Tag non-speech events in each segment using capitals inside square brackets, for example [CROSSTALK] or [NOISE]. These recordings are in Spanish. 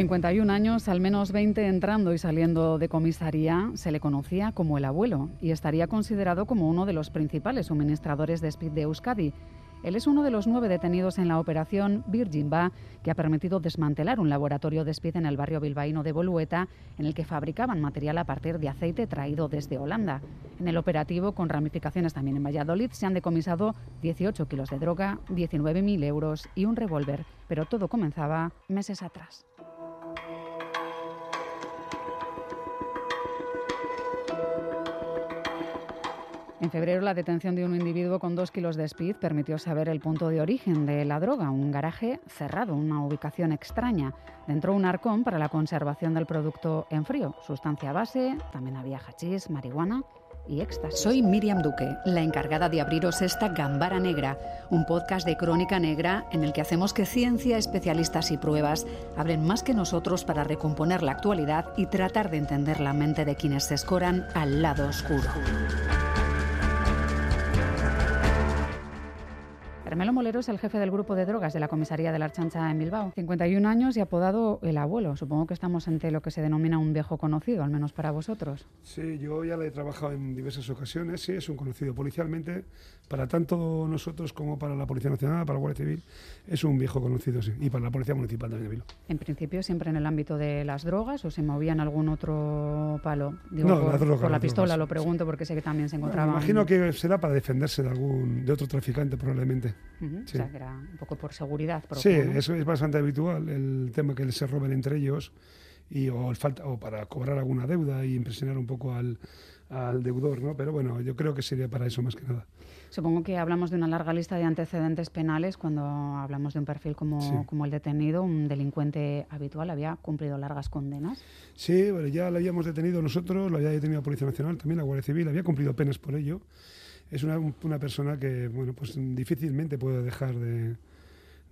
51 años, al menos 20 entrando y saliendo de comisaría, se le conocía como el abuelo y estaría considerado como uno de los principales suministradores de speed de Euskadi. Él es uno de los nueve detenidos en la operación Virgin Ba, que ha permitido desmantelar un laboratorio de speed en el barrio bilbaíno de Bolueta, en el que fabricaban material a partir de aceite traído desde Holanda. En el operativo, con ramificaciones también en Valladolid, se han decomisado 18 kilos de droga, 19.000 euros y un revólver, pero todo comenzaba meses atrás. En febrero, la detención de un individuo con dos kilos de speed permitió saber el punto de origen de la droga, un garaje cerrado, una ubicación extraña. Dentro un arcón para la conservación del producto en frío, sustancia base, también había hachís, marihuana y éxtasis. Soy Miriam Duque, la encargada de abriros esta Gambara Negra, un podcast de crónica negra en el que hacemos que ciencia, especialistas y pruebas hablen más que nosotros para recomponer la actualidad y tratar de entender la mente de quienes se escoran al lado oscuro. Carmelo Molero es el jefe del grupo de drogas de la comisaría de la Archancha en Bilbao. 51 años y apodado el abuelo. Supongo que estamos ante lo que se denomina un viejo conocido, al menos para vosotros. Sí, yo ya le he trabajado en diversas ocasiones. Sí, es un conocido policialmente. Para tanto nosotros como para la Policía Nacional, para la Guardia Civil, es un viejo conocido, sí. Y para la Policía Municipal también de Bilbao. En principio, siempre en el ámbito de las drogas o se movía en algún otro palo. Digo, no, por, la droga, por la pistola drogas. lo pregunto porque sé que también se encontraba. Me imagino que será para defenderse de algún de otro traficante probablemente. Ujú, Sí. O sea, que era un poco por seguridad. propia, Sí, ¿no? eso es bastante habitual, el tema que se roben entre ellos y o, falta, o para cobrar alguna deuda y impresionar un poco al, al deudor, ¿no? Pero bueno, yo creo que sería para eso más que nada. Supongo que hablamos de una larga lista de antecedentes penales cuando hablamos de un perfil como, Sí. como el detenido, un delincuente habitual, había cumplido largas condenas. Sí, bueno, ya lo habíamos detenido nosotros, lo había detenido la Policía Nacional, también la Guardia Civil, había cumplido penas por ello. Es una, una persona que, bueno, pues difícilmente puede dejar de,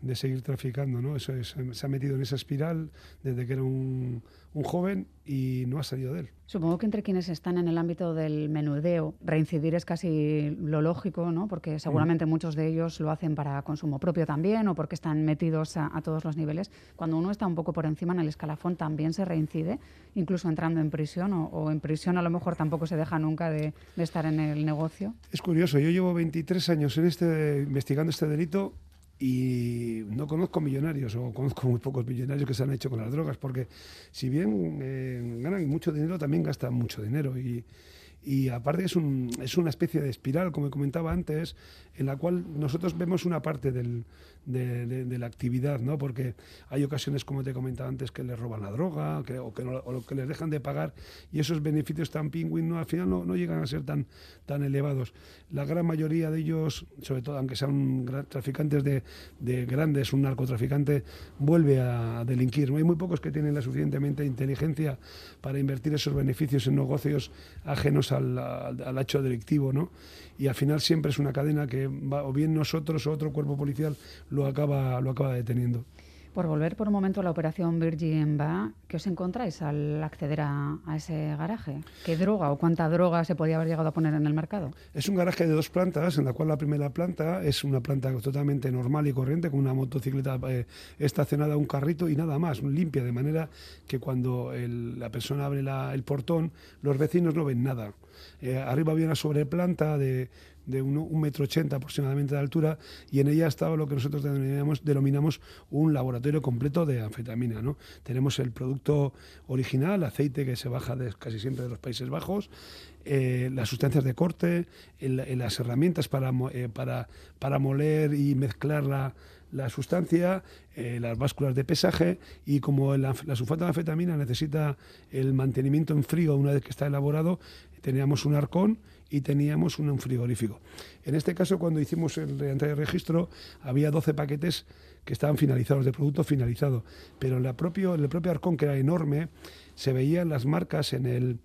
de seguir traficando, ¿no? Eso es, se ha metido en esa espiral desde que era un, un joven y no ha salido de él. Supongo que entre quienes están en el ámbito del menudeo, reincidir es casi lo lógico, ¿no? Porque seguramente muchos de ellos lo hacen para consumo propio también o porque están metidos a, a todos los niveles. Cuando uno está un poco por encima en el escalafón también se reincide, incluso entrando en prisión o, o en prisión a lo mejor tampoco se deja nunca de, de estar en el negocio. Es curioso, yo llevo 23 años en este, investigando este delito y no conozco millonarios o conozco muy pocos millonarios que se han hecho con las drogas, porque si bien eh, ganan mucho dinero, también gastan mucho dinero. Y, y aparte es, un, es una especie de espiral, como comentaba antes, en la cual nosotros vemos una parte del, de, la actividad, ¿no? porque hay ocasiones, como te comentaba antes, que les roban la droga o, que o que les dejan de pagar y esos beneficios tan pingüin no, al final no, llegan a ser tan, tan elevados. La gran mayoría de ellos, sobre todo aunque sean traficantes de, de grandes, un narcotraficante vuelve a delinquir. Hay muy pocos que tienen la suficientemente inteligencia para invertir esos beneficios en negocios ajenos al, al- al hecho delictivo. ¿no? Y al final siempre es una cadena que va, o bien nosotros o otro cuerpo policial lo acaba, lo acaba deteniendo. Por volver por un momento a la operación Virgin Va, ¿qué os encontráis al acceder a, ese garaje? ¿Qué droga o cuánta droga se podía haber llegado a poner en el mercado? Es un garaje de dos plantas, en la cual la primera planta es una planta totalmente normal y corriente, con una motocicleta eh, estacionada, un carrito y nada más, limpia, de manera que cuando la persona abre el portón, los vecinos no ven nada. Eh, arriba había una sobreplanta de, de uno- un metro ochenta aproximadamente de altura y en ella estaba lo que nosotros denominamos, denominamos un laboratorio completo de anfetamina. ¿no? Tenemos el producto original, aceite que se baja de, casi siempre de los Países Bajos, eh, las sustancias de corte, el- el- las herramientas para, eh, para, para moler y mezclar la, la sustancia, eh, las básculas de pesaje y como anf- la sulfato de anfetamina necesita el mantenimiento en frío una vez que está elaborado, teníamos un arcón y teníamos un frigorífico. En este caso, cuando hicimos el entrada de registro, había 12 paquetes que estaban finalizados, de producto finalizado, pero la propio, en el propio arcón, que era enorme, se veían las marcas en el,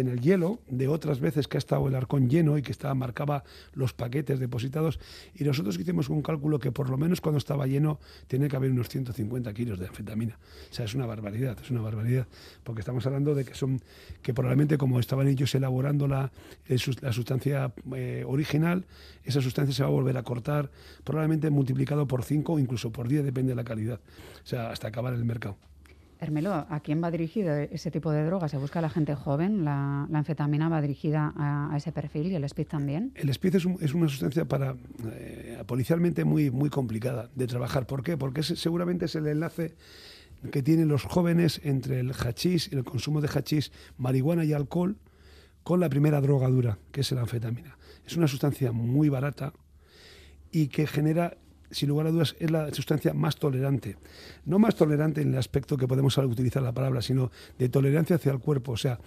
en el hielo de otras veces que ha estado el arcón lleno y que estaba, marcaba los paquetes depositados y nosotros hicimos un cálculo que por lo menos cuando estaba lleno tenía que haber unos 150 kilos de anfetamina. O sea, es una barbaridad, es una barbaridad, porque estamos hablando de que son que probablemente como estaban ellos elaborando la, sus- la sustancia eh, original, esa sustancia se va a volver a cortar, probablemente multiplicado por 5 o incluso por 10, depende de la calidad, o sea, hasta acabar el mercado. Hermelo, ¿a quién va dirigido ese tipo de droga? ¿Se busca a la gente joven? ¿La, anfetamina va dirigida a, ese perfil y el speed también? El speed es, una sustancia para eh, policialmente muy, muy complicada de trabajar. ¿Por qué? Porque seguramente es el enlace que tienen los jóvenes entre el hachís, el consumo de hachís, marihuana y alcohol, con la primera droga dura, que es la anfetamina. Es una sustancia muy barata y que genera sin lugar a dudas, es la sustancia más tolerante. No más tolerante en el aspecto que podemos utilizar la palabra, sino de tolerancia hacia el cuerpo. O sea,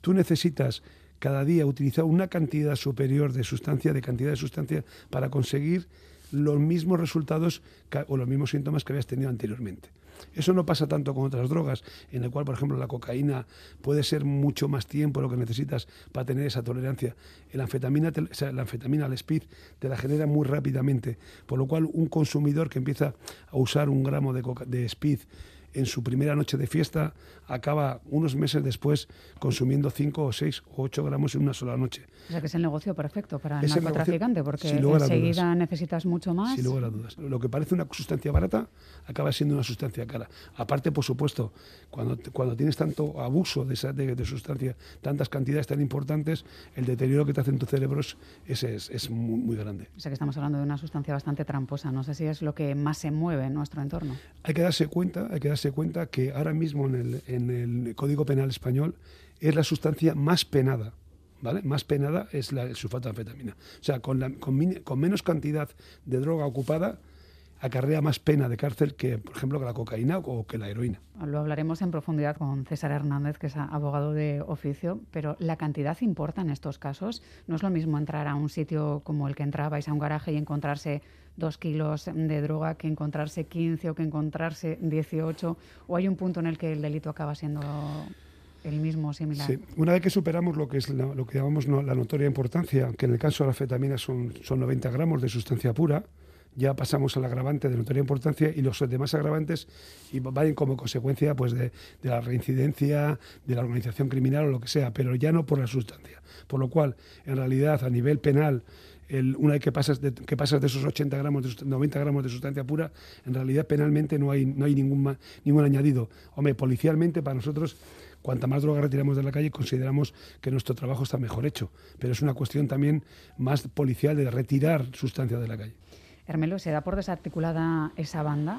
tú necesitas cada día utilizar una cantidad superior de sustancia, de cantidad de sustancia, para conseguir los mismos resultados o los mismos síntomas que habías tenido anteriormente. Eso no pasa tanto con otras drogas, en el cual, por ejemplo, la cocaína puede ser mucho más tiempo lo que necesitas para tener esa tolerancia. La anfetamina, la anfetamina, el speed, te la genera muy rápidamente, por lo cual un consumidor que empieza a usar un gramo de, de speed en su primera noche de fiesta acaba unos meses después consumiendo 5 o 6 o 8 gramos en una sola noche. O sea que es el negocio perfecto para el narcotraficante, porque enseguida necesitas mucho más. Sin lugar a dudas. Lo que parece una sustancia barata acaba siendo una sustancia cara. Aparte, por supuesto, cuando, cuando tienes tanto abuso de, esa, de, sustancia, tantas cantidades tan importantes, el deterioro que te hace en tu cerebro es, es, muy, muy, grande. O sea que estamos hablando de una sustancia bastante tramposa. No sé si es lo que más se mueve en nuestro entorno. Hay que darse cuenta, hay que darse cuenta que ahora mismo en el, en el Código Penal Español es la sustancia más penada. ¿Vale? Más penada es la, el de anfetamina. O sea, con, la, con, menos cantidad de droga ocupada, acarrea más pena de cárcel que, por ejemplo, que la cocaína o que la heroína. Lo hablaremos en profundidad con César Hernández, que es abogado de oficio, pero la cantidad importa en estos casos. No es lo mismo entrar a un sitio como el que entrabais, a un garaje y encontrarse dos kilos de droga que encontrarse 15 o que encontrarse 18, o hay un punto en el que el delito acaba siendo el mismo, similar. Sí. Una vez que superamos lo que es lo que llamamos la notoria importancia, que en el caso de la fetamina son, son 90 gramos de sustancia pura, ya pasamos al agravante de notoria importancia y los demás agravantes y vayan como consecuencia pues de, de, la reincidencia, de la organización criminal o lo que sea, pero ya no por la sustancia. Por lo cual, en realidad, a nivel penal, una vez que pasas de, que pasas de esos 80 gramos, de 90 gramos de sustancia pura, en realidad penalmente no hay, no hay ningún, ningún añadido. Hombre, policialmente para nosotros, cuanta más droga retiramos de la calle, consideramos que nuestro trabajo está mejor hecho. Pero es una cuestión también más policial de retirar sustancia de la calle. Hermelo, ¿se da por desarticulada esa banda?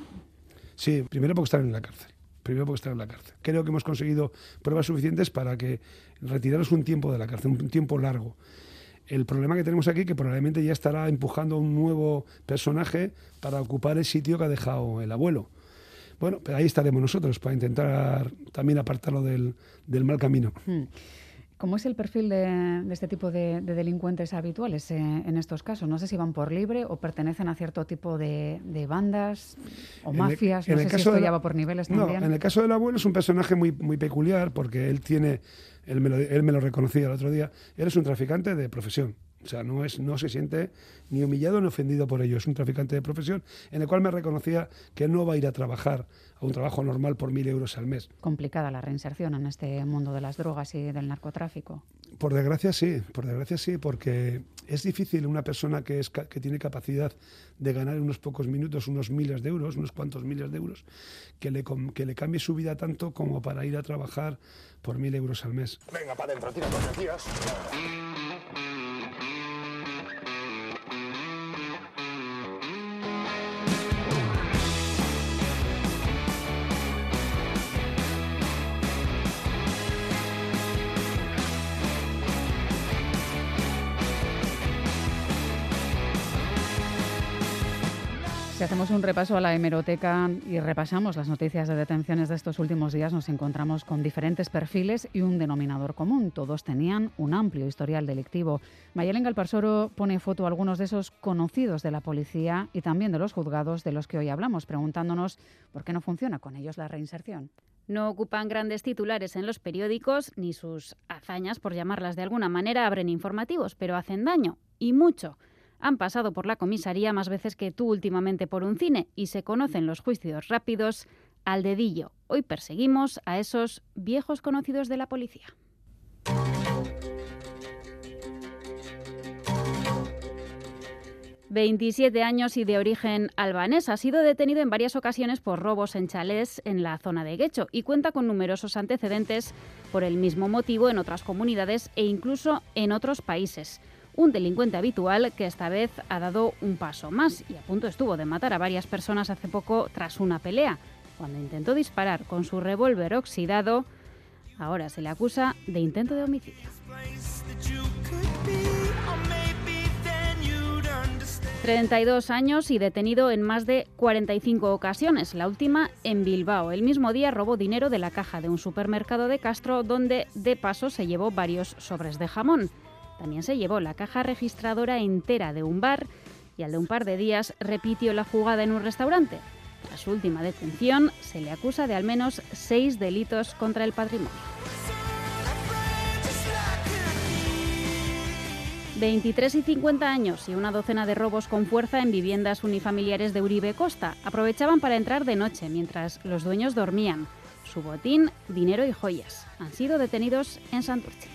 Sí, primero porque están en la cárcel primero porque están en la cárcel. Creo que hemos conseguido pruebas suficientes para que retiraros un tiempo de la cárcel, un tiempo largo. El problema que tenemos aquí que probablemente ya estará empujando a un nuevo personaje para ocupar el sitio que ha dejado el abuelo. Bueno, pero ahí estaremos nosotros para intentar también apartarlo del, mal camino. Hmm. ¿Cómo es el perfil de, este tipo de, delincuentes habituales eh, en estos casos? No sé si van por libre o pertenecen a cierto tipo de, bandas o mafias. no sé si esto ya va por niveles también. No, en el caso del abuelo es un personaje muy, muy peculiar porque él tiene él me, lo, él me lo reconocía el otro día, él es un traficante de profesión. O sea, no, es, no se siente ni humillado ni ofendido por ello. Es un traficante de profesión en el cual me reconocía que no va a ir a trabajar a un trabajo normal por mil euros al mes. Complicada la reinserción en este mundo de las drogas y del narcotráfico. Por desgracia sí, por desgracia sí, porque es difícil una persona que, es, que tiene capacidad de ganar unos pocos minutos unos miles de euros, unos cuantos miles de euros, que le, que le cambie su vida tanto como para ir a trabajar por mil euros al mes. Venga, para adentro, tira dos hacemos un repaso a la hemeroteca y repasamos las noticias de detenciones de estos últimos días, nos encontramos con diferentes perfiles y un denominador común. Todos tenían un amplio historial delictivo. Mayelen Galparsoro pone foto a algunos de esos conocidos de la policía y también de los juzgados de los que hoy hablamos, preguntándonos por qué no funciona con ellos la reinserción. No ocupan grandes titulares en los periódicos, ni sus hazañas, por llamarlas de alguna manera, abren informativos, pero hacen daño, y mucho han pasado por la comisaría más veces que tú últimamente por un cine y se conocen los juicios rápidos al dedillo. Hoy perseguimos a esos viejos conocidos de la policía. 27 años y de origen albanés. Ha sido detenido en varias ocasiones por robos en chalés en la zona de Guecho y cuenta con numerosos antecedentes por el mismo motivo en otras comunidades e incluso en otros países. Un delincuente habitual que esta vez ha dado un paso más y a punto estuvo de matar a varias personas hace poco tras una pelea, cuando intentó disparar con su revólver oxidado. Ahora se le acusa de intento de homicidio. 32 años y detenido en más de 45 ocasiones, la última en Bilbao. El mismo día robó dinero de la caja de un supermercado de Castro donde de paso se llevó varios sobres de jamón. También se llevó la caja registradora entera de un bar y al de un par de días repitió la jugada en un restaurante. Tras su última detención, se le acusa de al menos seis delitos contra el patrimonio. 23 y 50 años y una docena de robos con fuerza en viviendas unifamiliares de Uribe Costa. Aprovechaban para entrar de noche mientras los dueños dormían. Su botín, dinero y joyas. Han sido detenidos en Santurce.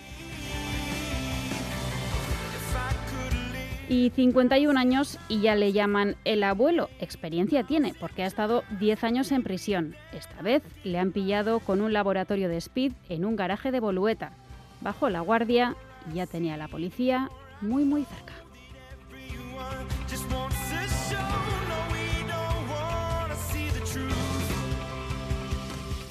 Y 51 años y ya le llaman el abuelo. Experiencia tiene porque ha estado 10 años en prisión. Esta vez le han pillado con un laboratorio de speed en un garaje de Bolueta. Bajó la guardia y ya tenía la policía muy muy cerca.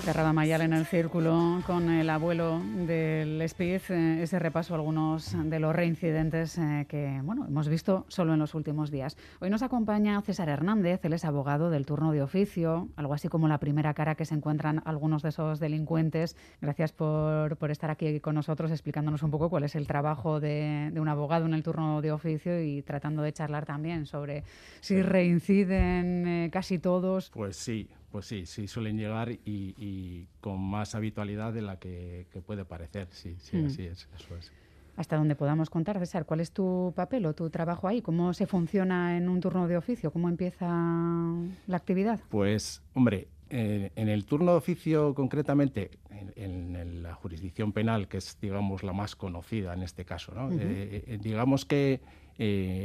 Cerrada Mayal en el círculo con el abuelo del Speed, eh, ese repaso a algunos de los reincidentes eh, que bueno, hemos visto solo en los últimos días. Hoy nos acompaña César Hernández, él es abogado del turno de oficio, algo así como la primera cara que se encuentran algunos de esos delincuentes. Gracias por, por estar aquí con nosotros explicándonos un poco cuál es el trabajo de, de un abogado en el turno de oficio y tratando de charlar también sobre si reinciden eh, casi todos. Pues sí, pues sí, sí suelen llegar y, con más habitualidad de la que, puede parecer. Sí, sí, mm. así es, eso es. Hasta donde podamos contar, César, ¿cuál es tu papel o tu trabajo ahí? ¿Cómo se funciona en un turno de oficio? ¿Cómo empieza la actividad? Pues, hombre, eh, en el turno de oficio concretamente, en, la jurisdicción penal, que es, digamos, la más conocida en este caso, ¿no? Eh, eh, digamos que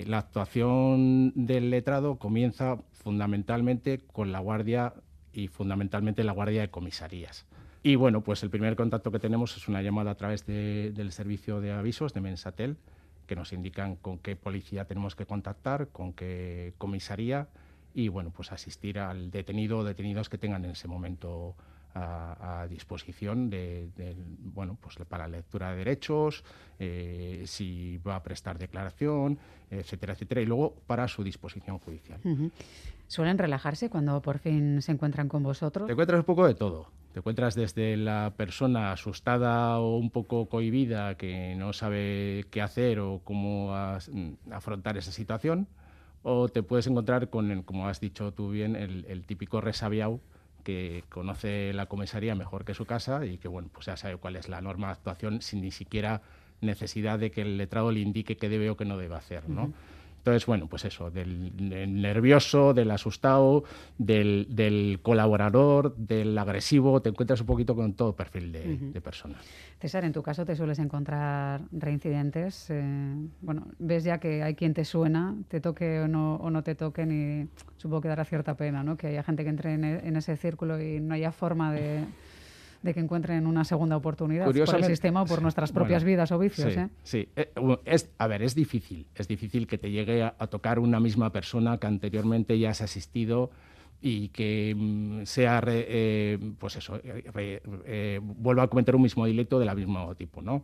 la actuación del letrado comienza fundamentalmente con la guardia y fundamentalmente la guardia de comisarías. Y bueno, pues el primer contacto que tenemos es una llamada a través del servicio de avisos de Mensatel, que nos indican con qué policía tenemos que contactar, con qué comisaría y bueno, pues asistir al detenido o detenidos que tengan en ese momento a, disposición de, bueno, pues para la lectura de derechos, eh, si va a prestar declaración, etcétera, etcétera, y luego para su disposición judicial. ¿Suelen relajarse cuando por fin se encuentran con vosotros? Te encuentras un poco de todo. Te encuentras desde la persona asustada o un poco cohibida que no sabe qué hacer o cómo afrontar esa situación, o te puedes encontrar con, como has dicho tú bien, el, el típico resabiado que conoce la comisaría mejor que su casa y que bueno, pues ya sabe cuál es la norma de actuación sin ni siquiera necesidad de que el letrado le indique qué debe o qué no debe hacer, ¿no? Entonces, bueno, pues eso, del, nervioso, del asustado, del, colaborador, del agresivo, te encuentras un poquito con todo perfil de, persona. César, en tu caso te sueles encontrar reincidentes. Eh, bueno, ves ya que hay quien te suena, te toque o no, o no te toque, y supongo que dará cierta pena, ¿no? Que haya gente que entre en, en ese círculo y no haya forma de de que encuentren una segunda oportunidad por el sistema o por nuestras propias vidas o vicios. Sí, ¿eh? Eh, es, a ver, es difícil, es difícil que te llegue a, tocar una misma persona que anteriormente ya has asistido y que mm, sea, eh, pues eso, vuelva a cometer un mismo delito del mismo tipo, ¿no?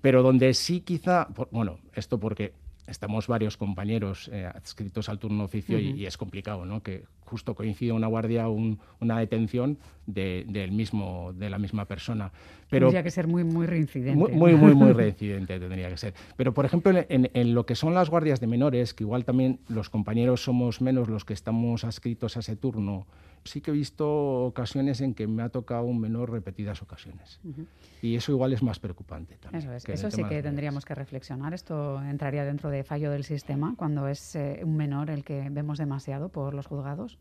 Pero donde sí quizá, bueno, esto porque estamos varios compañeros eh, adscritos al turno oficio y, es complicado, ¿no? Que justo coincida una guardia o una detención de, del mismo, de la misma persona. Pero, tendría que ser muy, muy reincidente. Muy, muy, muy, [LAUGHS] reincidente tendría que ser. Pero, por ejemplo, en, en, lo que son las guardias de menores, que igual también los compañeros somos menos los que estamos adscritos a ese turno, sí que he visto ocasiones en que me ha tocado un menor repetidas ocasiones. Y eso igual es más preocupante también. Eso, es. eso sí que tendríamos que reflexionar. Esto entraría dentro de fallo del sistema cuando es eh, un menor el que vemos demasiado por los juzgados.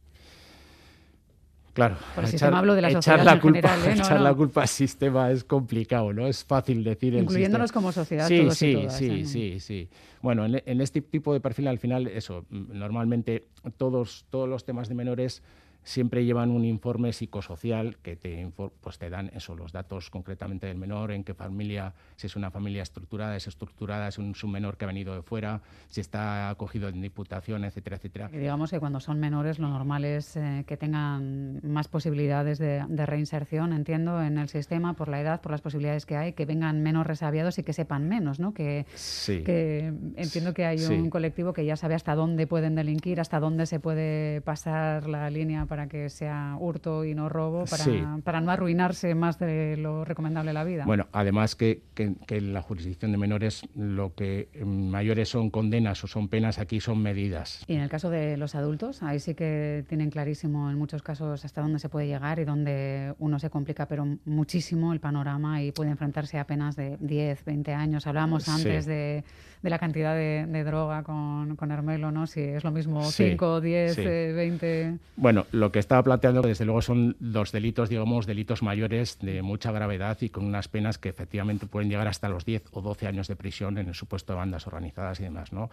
Claro, por el sistema hablo de la sociedad la culpa, general, ¿eh? [LAUGHS] echar la culpa al sistema es complicado, ¿no? Es fácil decir Incluyéndonos como sociedad sí, todos sí, y todas, sí, ¿eh? sí, sí. Bueno, en, en, este tipo de perfil al final, eso, normalmente todos, todos los temas de menores siempre llevan un informe psicosocial que te, pues te dan eso, los datos concretamente del menor, en qué familia, si es una familia estructurada, es estructurada, es un, menor que ha venido de fuera, si está acogido en diputación, etcétera, etcétera. Y digamos que cuando son menores lo normal es eh, que tengan más posibilidades de, reinserción, entiendo, en el sistema por la edad, por las posibilidades que hay, que vengan menos resabiados y que sepan menos, ¿no? Que, sí. que entiendo que hay un colectivo que ya sabe hasta dónde pueden delinquir, hasta dónde se puede pasar la línea para que sea hurto y no robo, para, para no arruinarse más de lo recomendable la vida. Bueno, además que, que, en la jurisdicción de menores lo que mayores son condenas o son penas, aquí son medidas. Y en el caso de los adultos, ahí sí que tienen clarísimo en muchos casos hasta dónde se puede llegar y dónde uno se complica, pero muchísimo el panorama y puede enfrentarse a penas de 10, 20 años. Hablábamos antes de, de, la cantidad de, de droga con, con, Hermelo, ¿no? Si es lo mismo 5, 10, 20. Bueno, lo que está planteando, desde luego, son los delitos, digamos, delitos mayores de mucha gravedad y con unas penas que efectivamente pueden llegar hasta los 10 o 12 años de prisión en el supuesto de bandas organizadas y demás. ¿no?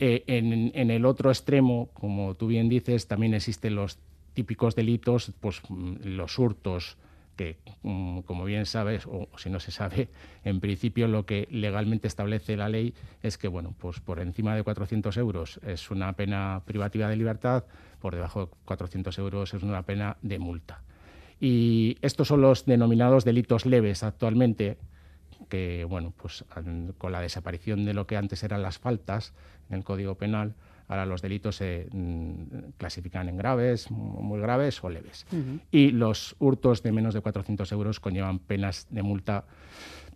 Eh, en, el otro extremo, como tú bien dices, también existen los típicos delitos, pues mm, los hurtos, que, mm, como bien sabes, o si no se sabe, en principio lo que legalmente establece la ley es que, bueno, pues por encima de 400 euros es una pena privativa de libertad, por debajo de 400 euros es una pena de multa. Y estos son los denominados delitos leves actualmente, que, bueno, pues con la desaparición de lo que antes eran las faltas en el Código Penal, Ahora los delitos se mm, clasifican en graves, muy graves o leves. Y los hurtos de menos de 400 euros conllevan penas de multa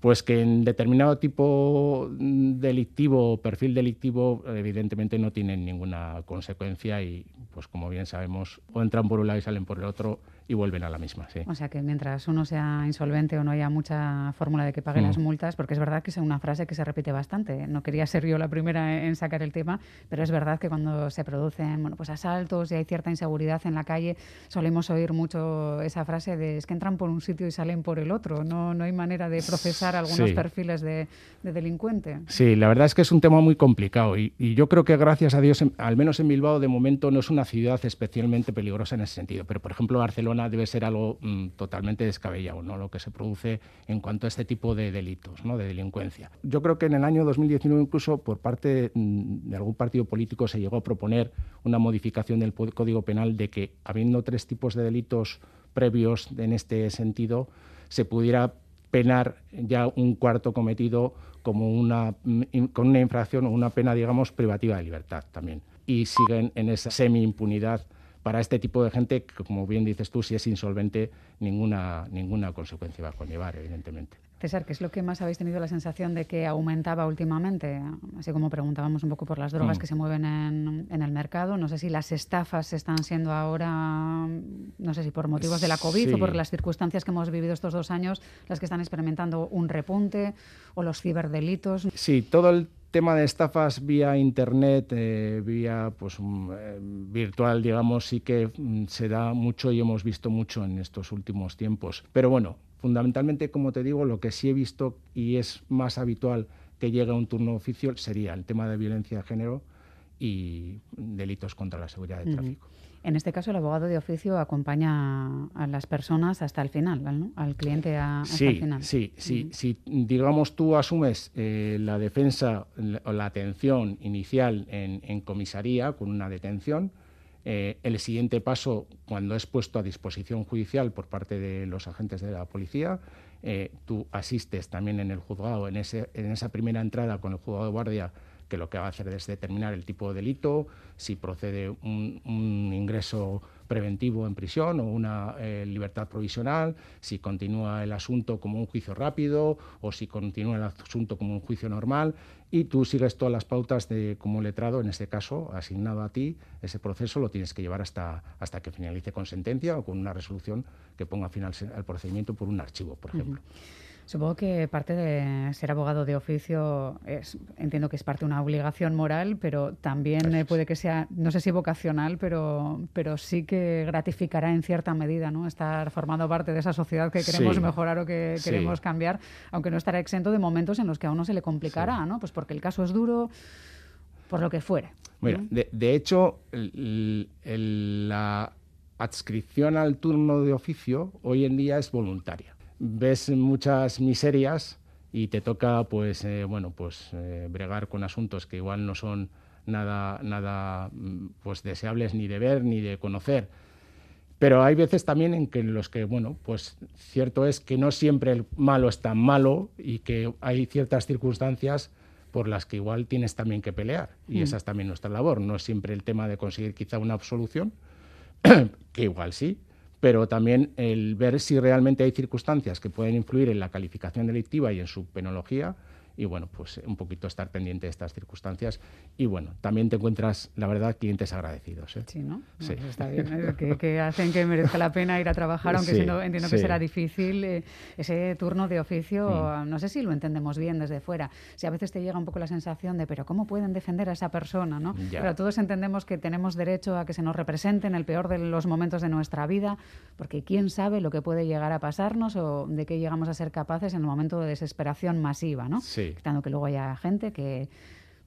pues que en determinado tipo mm, delictivo o perfil delictivo evidentemente no tienen ninguna consecuencia y pues como bien sabemos o entran por un lado y salen por el otro y vuelven a la misma. Sí. O sea que mientras uno sea insolvente o no haya mucha fórmula de que pague las mm. multas, porque es verdad que es una frase que se repite bastante. No quería ser yo la primera en sacar el tema, pero es verdad que cuando se producen bueno, pues asaltos y hay cierta inseguridad en la calle, solemos oír mucho esa frase de es que entran por un sitio y salen por el otro. No, no hay manera de procesar algunos perfiles de, delincuente. Sí, la verdad es que es un tema muy complicado y, yo creo que gracias a Dios, al menos en Bilbao de momento no es una ciudad especialmente peligrosa en ese sentido, pero por ejemplo Barcelona debe ser algo mm, totalmente descabellado, ¿no? lo que se produce en cuanto a este tipo de delitos, ¿no? de delincuencia. Yo creo que en el año 2019 incluso por parte mm, de algún partido político se llegó a proponer una modificación del Código Penal de que habiendo tres tipos de delitos previos en este sentido, se pudiera penar ya un cuarto cometido como una, con una infracción o una pena, digamos, privativa de libertad también. Y siguen en esa semi-impunidad para este tipo de gente como bien dices tú, si es insolvente, ninguna, ninguna consecuencia va a conllevar, evidentemente. César, ¿qué es lo que más habéis tenido la sensación de que aumentaba últimamente? Así como preguntábamos un poco por las drogas mm. que se mueven en, en, el mercado. No sé si las estafas están siendo ahora, no sé si por motivos de la COVID o por las circunstancias que hemos vivido estos dos años, las que están experimentando un repunte o los ciberdelitos. Sí, todo el tema de estafas vía internet, eh, vía pues mm, eh, virtual, digamos, sí que mm, se da mucho y hemos visto mucho en estos últimos tiempos. Pero bueno, Fundamentalmente, como te digo, lo que sí he visto y es más habitual que llegue a un turno oficio sería el tema de violencia de género y delitos contra la seguridad de tráfico. En este caso, el abogado de oficio acompaña a las personas hasta el final, ¿no? al cliente hasta el final. Sí, sí. Si, digamos, tú asumes eh, la defensa o la atención inicial en comisaría con una detención, eh, el siguiente paso, cuando es puesto a disposición judicial por parte de los agentes de la policía, eh, tú asistes también en el juzgado, en, ese, en esa primera entrada con el juzgado de guardia, que lo que va a hacer es determinar el tipo de delito, si procede un, un ingreso preventivo en prisión o una eh, libertad provisional, si continúa el asunto como un juicio rápido o si continúa el asunto como un juicio normal y tú sigues todas las pautas de como letrado, en este caso, asignado a ti, ese proceso lo tienes que llevar hasta, hasta que finalice con sentencia o con una resolución que ponga final al procedimiento por un archivo, por ejemplo. Supongo que parte de ser abogado de oficio es, entiendo que es parte de una obligación moral, pero también eh, puede que sea, no sé si vocacional, pero, pero sí que gratificará en cierta medida, ¿no? Estar formando parte de esa sociedad que queremos mejorar o que queremos cambiar, aunque no estará exento de momentos en los que a uno se le complicará, ¿no? Pues porque el caso es duro, por lo que fuere. Bueno, de, hecho, la adscripción al turno de oficio hoy en día es voluntaria ves muchas miserias y te toca pues eh, bueno pues eh, bregar con asuntos que igual no son nada nada mm, pues deseables ni de ver ni de conocer. Pero hay veces también en que los que bueno pues cierto es que no siempre el malo es tan malo y que hay ciertas circunstancias por las que igual tienes también que pelear. Y mm. esa es también nuestra labor. No es siempre el tema de conseguir quizá una absolución [CLEARS THROAT] que igual sí pero también el ver si realmente hay circunstancias que pueden influir en la calificación delictiva y en su penología y bueno, pues un poquito estar pendiente de estas circunstancias y bueno, también te encuentras, la verdad, clientes agradecidos. ¿eh? Sí, ¿no? Sí. Pues está bien, ¿eh? que, hacen que merezca la pena ir a trabajar, aunque entiendo que será difícil eh, ese turno de oficio, mm. no sé si lo entendemos bien desde fuera, si a veces te llega un poco la sensación de, pero ¿cómo pueden defender a esa persona? ¿no? Pero todos entendemos que tenemos derecho a que se nos represente en el peor de los momentos de nuestra vida, porque quién sabe lo que puede llegar a pasarnos o de qué llegamos a ser capaces en el momento de desesperación masiva, ¿no? Sí que luego haya gente que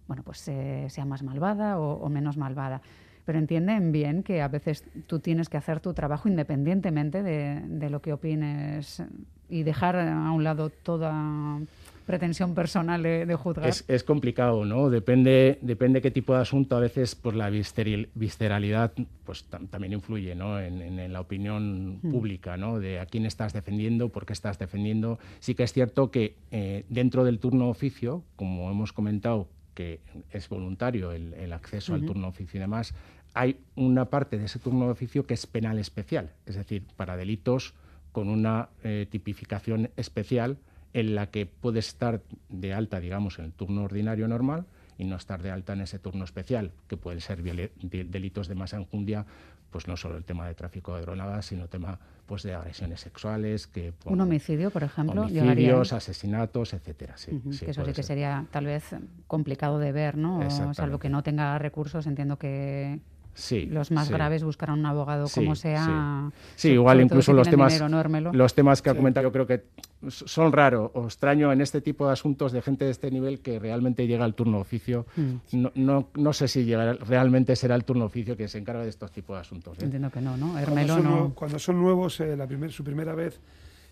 bueno, pues eh, sea más malvada o, menos malvada. Pero entienden bien que a veces tú tienes que hacer tu trabajo independientemente de, de lo que opines y dejar a un lado toda pretensión personal de, juzgar. Es, complicado, ¿no? Depende, depende qué tipo de asunto. A veces, pues la visceralidad pues, también influye, ¿no? En, la opinión hmm. pública, ¿no? De a quién estás defendiendo, por qué estás defendiendo. Sí que es cierto que eh, dentro del turno oficio, como hemos comentado, que es voluntario el, acceso al turno oficio y demás, hay una parte de ese turno de oficio que es penal especial, es decir, para delitos con una eh, tipificación especial en la que puedes estar de alta, digamos, en el turno ordinario normal y no estar de alta en ese turno especial, que pueden ser delitos de masa enjundia, pues no solo el tema de tráfico de drogas, sino tema pues de agresiones sexuales, que un homicidio, por ejemplo, homicidios, asesinatos, etcétera. Sí, que eso sí que sería tal vez complicado de ver, ¿no? Salvo que no tenga recursos, entiendo que los más graves buscarán un abogado como sea. Sí, igual incluso los temas, los temas que ha comentado yo creo que son raros o extraño en este tipo de asuntos de gente de este nivel que realmente llega al turno oficio. Mm. No, no, no, sé si realmente será el turno oficio que se encarga de estos tipos de asuntos. ¿eh? Entiendo que no, ¿no? cuando, son, cuando son nuevos, eh, la primer, su primera vez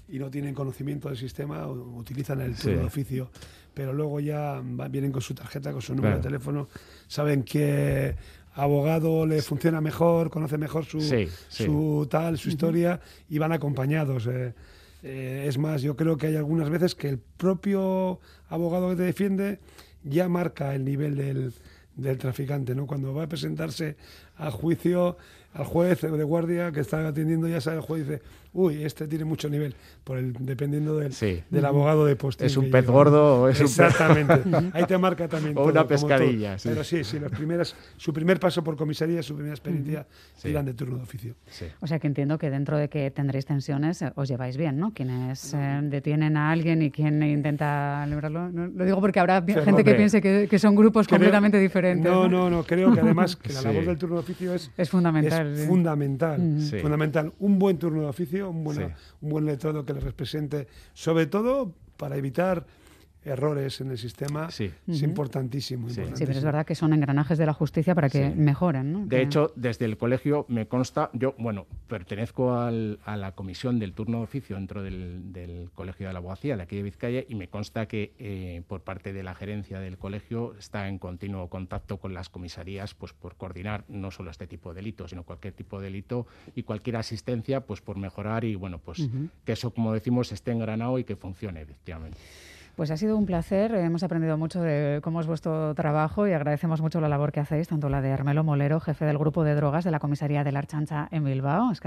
y no tienen conocimiento del sistema, utilizan el turno de oficio, pero luego ya vienen con su tarjeta, con su número de teléfono, saben que abogado le funciona mejor, conoce mejor su, su tal, su historia y van acompañados. Eh. Eh, es más, yo creo que hay algunas veces que el propio abogado que te defiende ya marca el nivel del, del traficante, ¿no? Cuando va a presentarse a juicio, al juez de guardia que está atendiendo, ya sabe el juez dice, uy, este tiene mucho nivel, por el, dependiendo del, del abogado de postre. Es un pez gordo o es Exactamente. [LAUGHS] Ahí te marca también. O una pescadilla. Pero sí, sí, las primeras, su primer paso por comisaría, su primera experiencia, irán de turno de oficio. O sea que entiendo que dentro de que tendréis tensiones, eh, os lleváis bien, ¿no? Quienes eh, detienen a alguien y quien intenta librarlo. lo digo porque habrá gente que piense que, son grupos completamente diferentes. No, no, no, creo que además [LAUGHS] que la labor del turno de oficio es, es fundamental. Es fundamental, fundamental. Un buen turno de oficio, un, un buen letrado que le represente, sobre todo para evitar errores en el sistema es importantísimo, Sí. pero es verdad que son engranajes de la justicia para que mejoren. De hecho, desde el colegio me consta, yo, bueno, pertenezco a la comisión del turno de oficio dentro del, Colegio de la Abogacía de aquí de Vizcaya y me consta que eh, por parte de la gerencia del colegio está en continuo contacto con las comisarías pues por coordinar no solo este tipo de delitos, sino cualquier tipo de delito y cualquier asistencia pues por mejorar y bueno, pues que eso, como decimos, esté engranado y que funcione efectivamente. Pues ha sido un placer, hemos aprendido mucho de cómo es vuestro trabajo y agradecemos mucho la labor que hacéis, tanto la de Armelo Molero, jefe del grupo de drogas de la comisaría de la Archancha en Bilbao, es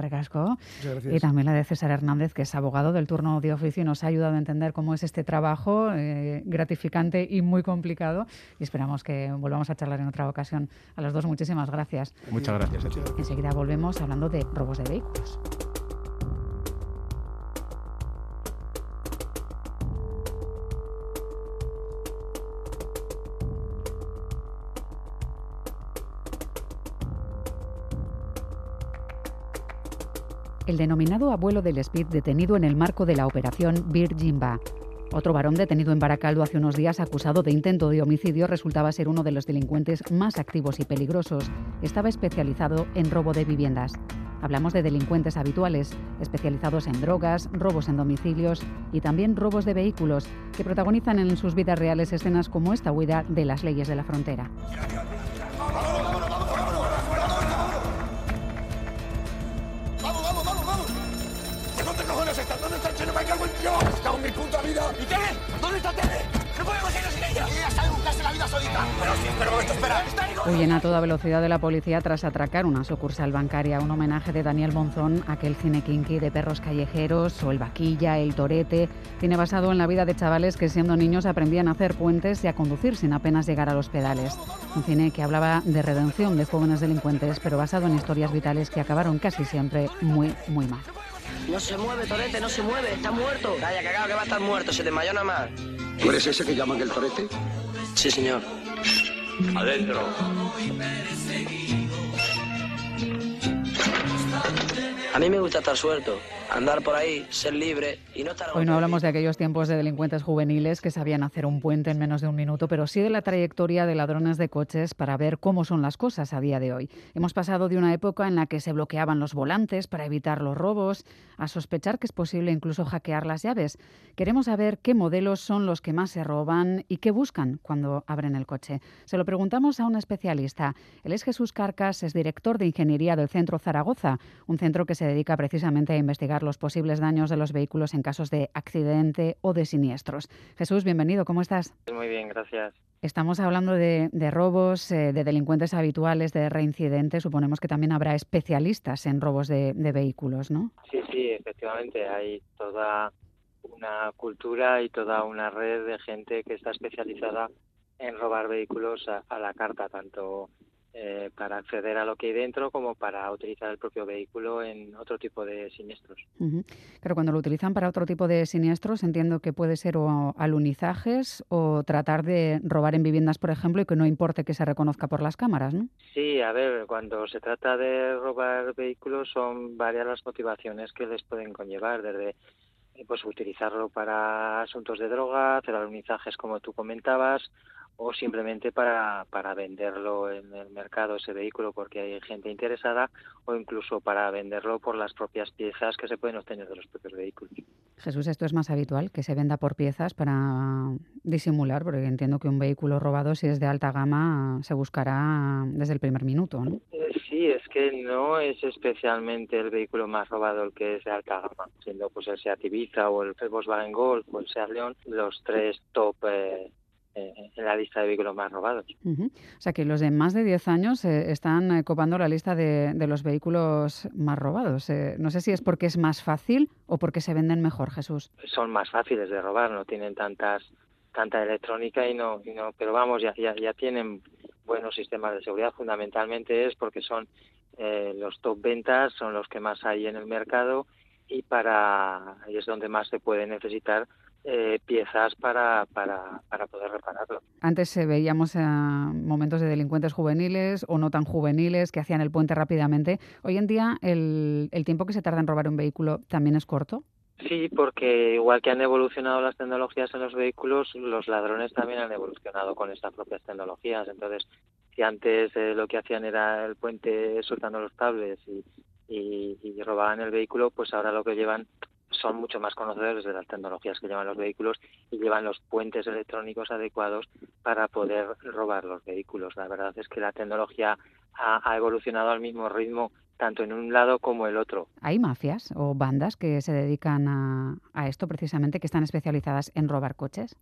y también la de César Hernández, que es abogado del turno de oficio y nos ha ayudado a entender cómo es este trabajo eh, gratificante y muy complicado y esperamos que volvamos a charlar en otra ocasión. A los dos muchísimas gracias. Muchas gracias. Enseguida volvemos hablando de robos de vehículos. El denominado abuelo del Speed detenido en el marco de la operación Virgin Ba. Otro varón detenido en Baracaldo hace unos días acusado de intento de homicidio resultaba ser uno de los delincuentes más activos y peligrosos. Estaba especializado en robo de viviendas. Hablamos de delincuentes habituales, especializados en drogas, robos en domicilios y también robos de vehículos, que protagonizan en sus vidas reales escenas como esta huida de las leyes de la frontera. Vida. ¿Y Tere? ¿Dónde está Tere? ¡No podemos irnos sin ella! Ella está buscarse la vida solita. Pero sí, pero momento, espera. Huyen a toda velocidad de la policía tras atracar una sucursal bancaria. Un homenaje de Daniel Monzón, aquel cine kinky de perros callejeros, o el vaquilla, el torete. Tiene basado en la vida de chavales que siendo niños aprendían a hacer puentes y a conducir sin apenas llegar a los pedales. Un cine que hablaba de redención de jóvenes delincuentes, pero basado en historias vitales que acabaron casi siempre muy, muy mal. No se mueve, Torete, no se mueve, está muerto. Calla, cagado, que va a estar muerto, se desmayó nada más. ¿Tú eres ese que llaman el Torete? Sí, señor. Adentro. A mí me gusta estar suelto, andar por ahí, ser libre y no estar... Hoy no hablamos de aquellos tiempos de delincuentes juveniles que sabían hacer un puente en menos de un minuto, pero sí de la trayectoria de ladrones de coches para ver cómo son las cosas a día de hoy. Hemos pasado de una época en la que se bloqueaban los volantes para evitar los robos, a sospechar que es posible incluso hackear las llaves. Queremos saber qué modelos son los que más se roban y qué buscan cuando abren el coche. Se lo preguntamos a un especialista. Él es Jesús Carcas, es director de Ingeniería del Centro Zaragoza, un centro que se dedica precisamente a investigar los posibles daños de los vehículos en casos de accidente o de siniestros. Jesús, bienvenido, ¿cómo estás? Muy bien, gracias. Estamos hablando de, robos, eh, de delincuentes habituales, de reincidentes. Suponemos que también habrá especialistas en robos de, vehículos, ¿no? Sí, sí, efectivamente. Hay toda una cultura y toda una red de gente que está especializada en robar vehículos a la carta, tanto eh, para acceder a lo que hay dentro como para utilizar el propio vehículo en otro tipo de siniestros. Pero cuando lo utilizan para otro tipo de siniestros, entiendo que puede ser o alunizajes o tratar de robar en viviendas, por ejemplo, y que no importe que se reconozca por las cámaras, ¿no? Sí, a ver, cuando se trata de robar vehículos son varias las motivaciones que les pueden conllevar, desde eh, pues utilizarlo para asuntos de droga, hacer alunizajes como tú comentabas, o simplemente para, para venderlo en el mercado ese vehículo porque hay gente interesada o incluso para venderlo por las propias piezas que se pueden obtener de los propios vehículos. Jesús, esto es más habitual, que se venda por piezas para disimular, porque entiendo que un vehículo robado, si es de alta gama, se buscará desde el primer minuto, ¿no? Eh, sí, es que no es especialmente el vehículo más robado el que es de alta gama, siendo pues el Seat Ibiza o el Volkswagen Golf o el Seat León los tres top eh, en la lista de vehículos más robados. O sea que los de más de 10 años eh, están eh, copando la lista de, los vehículos más robados. Eh, no sé si es porque es más fácil o porque se venden mejor, Jesús. Son más fáciles de robar, no tienen tantas tanta electrónica y no, y no pero vamos, ya, ya, ya tienen buenos sistemas de seguridad. Fundamentalmente es porque son los top ventas, son los que más hay en el mercado y para y es donde más se puede necesitar eh, piezas para, para, para, poder repararlo. Antes eh, veíamos eh, momentos de delincuentes juveniles o no tan juveniles que hacían el puente rápidamente. Hoy en día, el, el tiempo que se tarda en robar un vehículo también es corto. Sí, porque igual que han evolucionado las tecnologías en los vehículos, los ladrones también han evolucionado con estas propias tecnologías. Entonces, si antes lo que hacían era el puente soltando los cables y, y, y, robaban el vehículo, pues ahora lo que llevan son mucho más conocedores de las tecnologías que llevan los vehículos y llevan los puentes electrónicos adecuados para poder robar los vehículos. La verdad es que la tecnología ha, evolucionado al mismo ritmo tanto en un lado como el otro. ¿Hay mafias o bandas que se dedican a, a esto precisamente, que están especializadas en robar coches?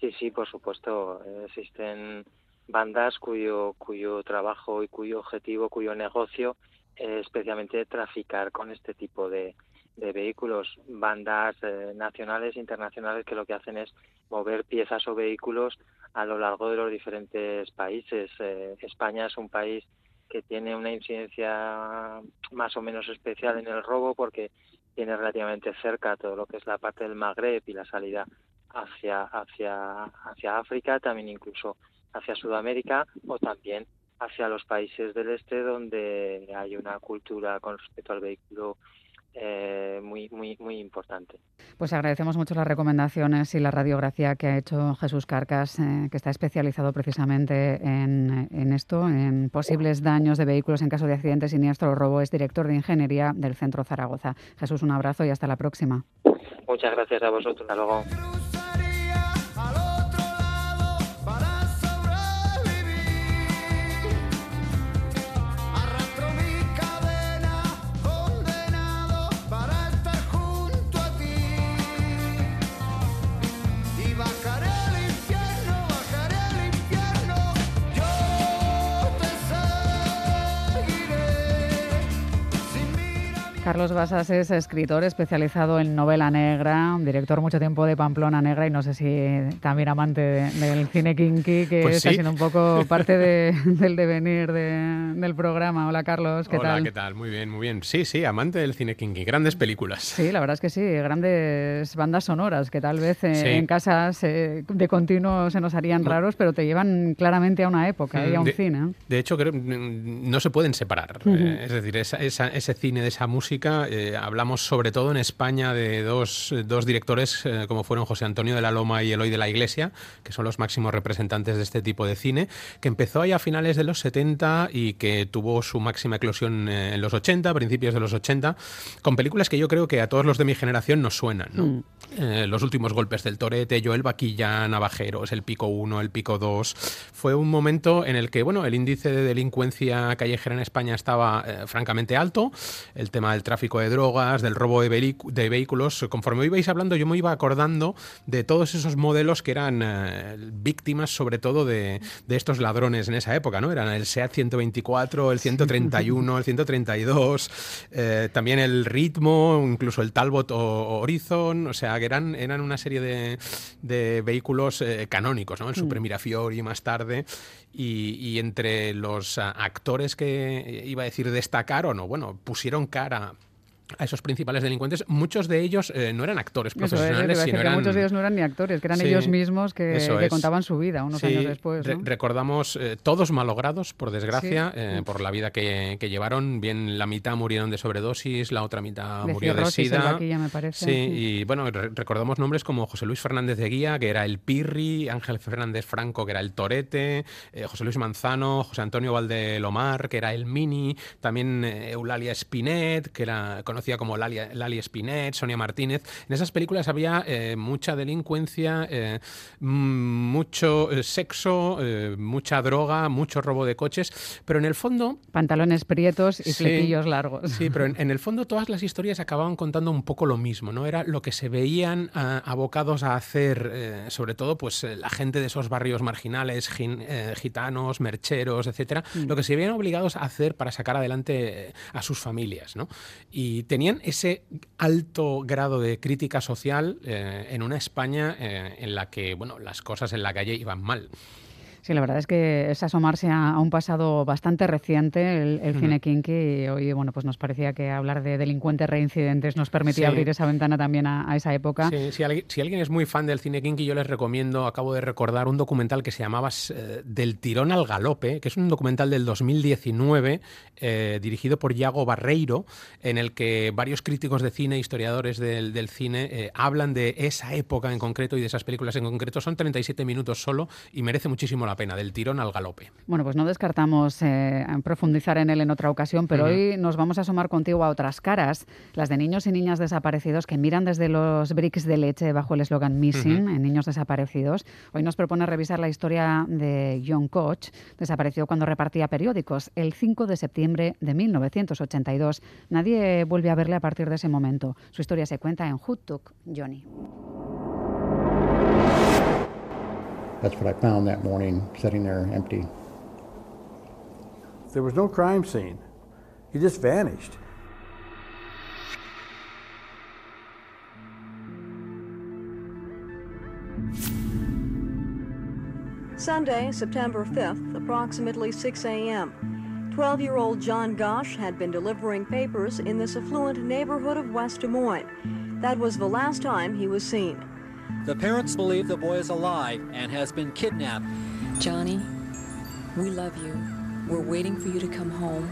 Sí, sí, por supuesto. Existen bandas cuyo, cuyo trabajo y cuyo objetivo, cuyo negocio es especialmente traficar con este tipo de, de vehículos, bandas eh, nacionales e internacionales que lo que hacen es mover piezas o vehículos a lo largo de los diferentes países. Eh, España es un país que tiene una incidencia más o menos especial en el robo porque tiene relativamente cerca todo lo que es la parte del Magreb y la salida hacia hacia hacia África, también incluso hacia Sudamérica o también hacia los países del este donde hay una cultura con respecto al vehículo eh, muy, muy, muy importante. Pues agradecemos mucho las recomendaciones y la radiografía que ha hecho Jesús Carcas, eh, que está especializado precisamente en, en, esto, en posibles daños de vehículos en caso de accidente siniestro o robo. Es director de ingeniería del Centro Zaragoza. Jesús, un abrazo y hasta la próxima. Muchas gracias a vosotros. Hasta luego. Carlos Basas es escritor especializado en novela negra, director mucho tiempo de Pamplona Negra y no sé si también amante del cine kinky, que pues está siendo un poco parte [LAUGHS] del devenir del programa. Hola Carlos, ¿qué tal? Hola, ¿qué tal? Muy bien, muy bien. Sí, sí, amante del cine kinky, grandes películas. Sí, la verdad es que sí, grandes bandas sonoras que tal vez eh, en casas de continuo se nos harían raros, pero te llevan claramente a una época y a un cine. De hecho, creo, no se pueden separar. Es decir, ese cine de esa música eh, hablamos sobre todo en España de dos, dos directores eh, como fueron José Antonio de la Loma y Eloy de la Iglesia, que son los máximos representantes de este tipo de cine, que empezó ahí a finales de los 70 y que tuvo su máxima eclosión eh, en los 80, principios de los 80, con películas que yo creo que a todos los de mi generación nos suenan. Mm. los últimos golpes del torete, Joel Vaquilla, Navajeros, el Pico 1, el Pico 2. Fue un momento en el que bueno, el índice de delincuencia callejera en España estaba francamente alto, el tema del tráfico de drogas, del robo de, de, vehículos. Conforme ibais hablando, yo me iba acordando de todos esos modelos que eran eh, víctimas, sobre todo, de, de, estos ladrones en esa época, ¿no? Eran el SEAT 124, el 131, el 132, eh, también el Ritmo, incluso el Talbot o, Horizon, o sea, que eran, eran una serie de, de vehículos eh, canónicos, ¿no? El mm. Super Mirafiori más tarde. Y, y, entre los actores que iba a decir destacaron, o bueno, pusieron cara a esos principales delincuentes, muchos de ellos eh, no eran actores profesionales, sino eran... muchos de ellos no eran ni actores, que eran ellos mismos que, contaban su vida unos años después. recordamos eh, todos malogrados, por desgracia, eh, por la vida que, llevaron. Bien, la mitad murieron de sobredosis, la otra mitad murió de sida. me parece. Sí, y bueno, recordamos nombres como José Luis Fernández de Guía, que era el Pirri, Ángel Fernández Franco, que era el Torete, José Luis Manzano, José Antonio Valdelomar, que era el Mini, también Eulalia Spinet, que era conocida como Lali, Lali Spinet, Sonia Martínez. En esas películas había eh, mucha delincuencia, eh, mucho eh, sexo, mucha droga, mucho robo de coches, pero en el fondo... Pantalones prietos y flequillos largos. Sí, pero en, el fondo todas las historias acababan contando un poco lo mismo, ¿no? Era lo que se veían abocados a hacer, sobre todo pues la gente de esos barrios marginales, gitanos, mercheros, etcétera, mm. lo que se veían obligados a hacer para sacar adelante a sus familias, ¿no? Y tenían ese alto grado de crítica social eh, en una España eh, en la que bueno, las cosas en la calle iban mal. Sí, la verdad es que es asomarse a, un pasado bastante reciente el, cine kinky y hoy bueno, pues nos parecía que hablar de delincuentes reincidentes nos permitía abrir esa ventana también a, esa época. Sí, si, alguien, es muy fan del cine kinky, yo les recomiendo, acabo de recordar un documental que se llamaba eh, Del tirón al galope, que es un documental del 2019 eh, dirigido por Iago Barreiro, en el que varios críticos de cine, historiadores del, cine, eh, hablan de esa época en concreto y de esas películas en concreto. Son 37 minutos solo y merece muchísimo la pena, del tirón al galope. Bueno, pues no descartamos eh, profundizar en él en otra ocasión, pero hoy nos vamos a asomar contigo a otras caras, las de niños y niñas desaparecidos que miran desde los bricks de leche bajo el eslogan Missing, en niños desaparecidos. Hoy nos propone revisar la historia de John Koch, desapareció cuando repartía periódicos el 5 de septiembre de 1982. Nadie vuelve a verle a partir de ese momento. Su historia se cuenta en Took Johnny. That's what I found that morning, sitting there empty. There was no crime scene. He just vanished. Sunday, September 5th, approximately 6 a.m. 12 year old John Gosh had been delivering papers in this affluent neighborhood of West Des Moines. That was the last time he was seen. The parents believe the boy is alive and has been kidnapped. Johnny, we love you. We're waiting for you to come home.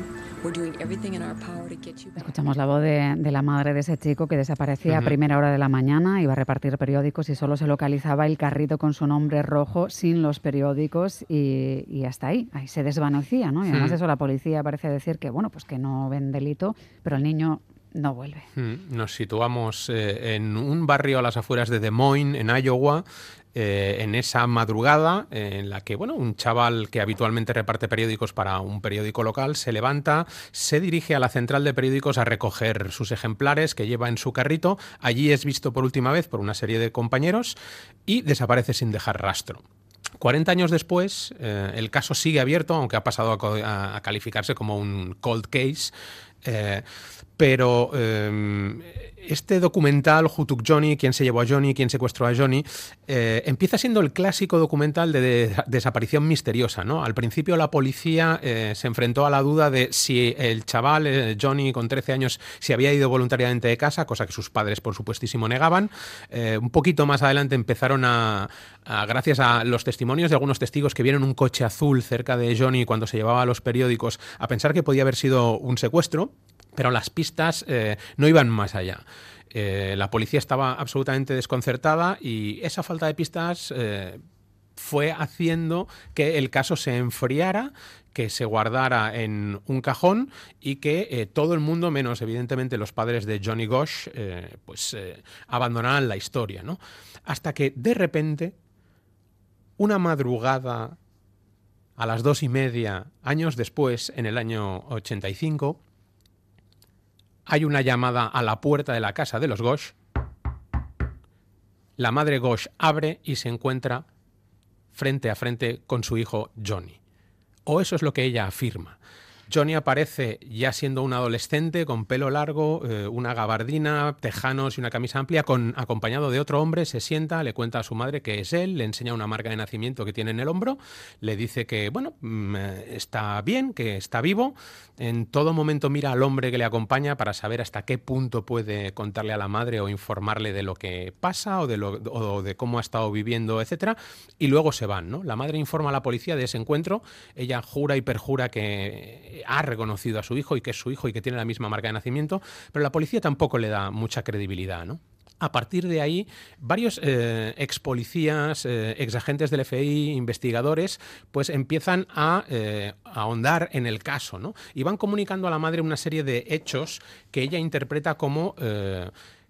Escuchamos la voz de, la madre de ese chico que desaparecía a primera hora de la mañana, iba a repartir periódicos y solo se localizaba el carrito con su nombre rojo sin los periódicos y, hasta ahí, ahí se desvanecía, ¿no? Y además eso la policía parece decir que, bueno, pues que no ven delito, pero el niño no vuelve. Nos situamos eh, en un barrio a las afueras de Des Moines, en Iowa, eh, en esa madrugada en la que bueno, un chaval que habitualmente reparte periódicos para un periódico local se levanta, se dirige a la central de periódicos a recoger sus ejemplares que lleva en su carrito. Allí es visto por última vez por una serie de compañeros y desaparece sin dejar rastro. 40 años después, eh, el caso sigue abierto, aunque ha pasado a, calificarse como un cold case. Pero em, este documental, Hutuk Johnny, quién se llevó a Johnny, quién secuestró a Johnny, eh, empieza siendo el clásico documental de, desaparición misteriosa. ¿no? Al principio la policía eh, se enfrentó a la duda de si el chaval, eh, Johnny, con 13 años, se había ido voluntariamente de casa, cosa que sus padres, por supuestísimo, negaban. un poquito más adelante empezaron a, gracias a los testimonios de algunos testigos que vieron un coche azul cerca de Johnny cuando se llevaba a los periódicos, a pensar que podía haber sido un secuestro. Pero las pistas eh, no iban más allá. Eh, la policía estaba absolutamente desconcertada y esa falta de pistas eh, fue haciendo que el caso se enfriara, que se guardara en un cajón y que todo el mundo, menos evidentemente los padres de Johnny Gosh, pues abandonaran la historia. ¿no? Hasta que de repente, una madrugada a las dos y media, años después, en el año 85, hay una llamada a la puerta de la casa de los Gosh. La madre Gosh abre y se encuentra frente a frente con su hijo Johnny. O eso es lo que ella afirma. Johnny aparece ya siendo un adolescente con pelo largo, eh, una gabardina, tejanos y una camisa amplia, con, acompañado de otro hombre, se sienta, le cuenta a su madre que es él, le enseña una marca de nacimiento que tiene en el hombro, le dice que, bueno, mm, eh, está bien, que está vivo, en todo momento mira al hombre que le acompaña para saber hasta qué punto puede contarle a la madre o informarle de lo que pasa o de, o de cómo ha estado viviendo, etcétera, y luego se van, ¿no? La madre informa a la policía de ese encuentro, ella jura y perjura que ha reconocido a su hijo y que es su hijo y que tiene la misma marca de nacimiento, pero la policía tampoco le da mucha credibilidad, ¿no? A partir de ahí, varios eh, ex policías, eh, ex agentes del FI, investigadores, pues empiezan a, eh, ahondar en el caso, ¿no? Y van comunicando a la madre una serie de hechos que ella interpreta como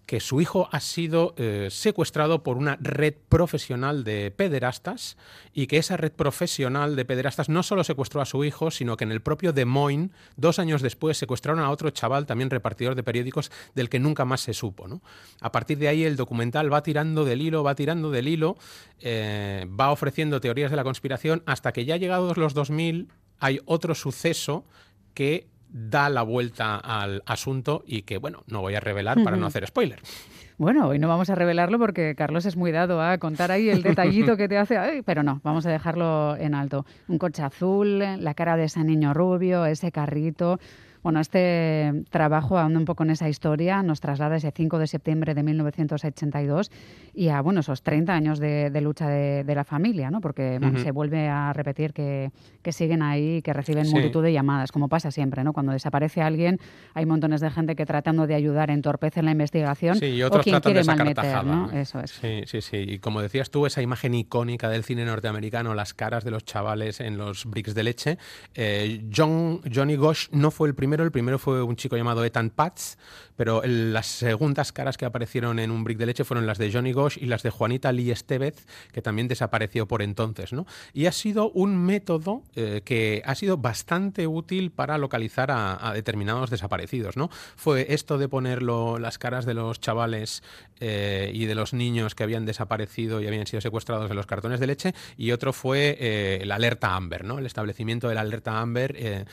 que su hijo ha sido eh, secuestrado por una red profesional de pederastas y que esa red profesional de pederastas no solo secuestró a su hijo, sino que en el propio Des Moines, dos años después, secuestraron a otro chaval, también repartidor de periódicos, del que nunca más se supo. ¿no? A partir de ahí el documental va tirando del hilo, va tirando del hilo, eh, va ofreciendo teorías de la conspiración, hasta que ya llegados los 2000 hay otro suceso que da la vuelta al asunto y que, bueno, no voy a revelar para no hacer spoiler. Bueno, hoy no vamos a revelarlo porque Carlos es muy dado a contar ahí el detallito que te hace, pero no, vamos a dejarlo en alto. Un coche azul, la cara de ese niño rubio, ese carrito. Bueno, este trabajo, anda un poco en esa historia, nos traslada ese 5 de septiembre de 1982 y a bueno, esos 30 años de, lucha de, la familia, ¿no? porque se vuelve a repetir que, siguen ahí, que reciben multitud de llamadas, como pasa siempre. ¿no? Cuando desaparece alguien, hay montones de gente que tratando de ayudar entorpecen la investigación sí, y otros o quien quiere malmeter. ¿no? Eso es. Sí, sí, sí. Y como decías tú, esa imagen icónica del cine norteamericano, las caras de los chavales en los bricks de leche, eh, John, Johnny Gosh no fue el el primero fue un chico llamado Ethan Patz, pero las segundas caras que aparecieron en un brick de leche fueron las de Johnny Gosh y las de Juanita Lee Estevez, que también desapareció por entonces. ¿no? Y ha sido un método eh, que ha sido bastante útil para localizar a, determinados desaparecidos. ¿no? Fue esto de poner las caras de los chavales eh, y de los niños que habían desaparecido y habían sido secuestrados en los cartones de leche, y otro fue eh, la alerta Amber, ¿no? el establecimiento de la alerta Amber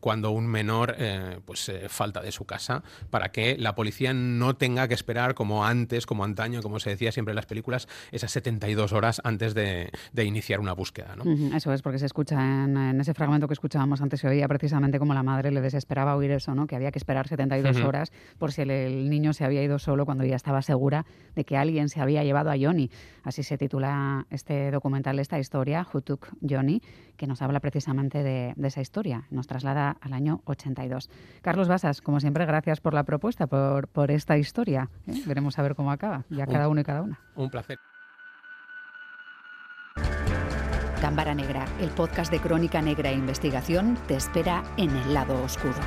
cuando un menor eh, pues eh, falta de su casa para que la policía no tenga que esperar como antes, como antaño, como se decía siempre en las películas, esas 72 horas antes de, iniciar una búsqueda. ¿no? Eso es, porque se escucha en, ese fragmento que escuchábamos antes, se oía precisamente como la madre le desesperaba oír eso, ¿no? que había que esperar 72 horas por si el, niño se había ido solo cuando ya estaba segura de que alguien se había llevado a Johnny. Así se titula este documental, esta historia, Who Took Johnny, que nos habla precisamente de, de esa historia. Nos traslada al año 82. 1982. Carlos Basas, como siempre, gracias por la propuesta, por, por esta historia. ¿eh? Veremos a ver cómo acaba, ya cada uno y cada una. Un placer. Cámara Negra, el podcast de crónica negra e investigación, te espera en el lado oscuro.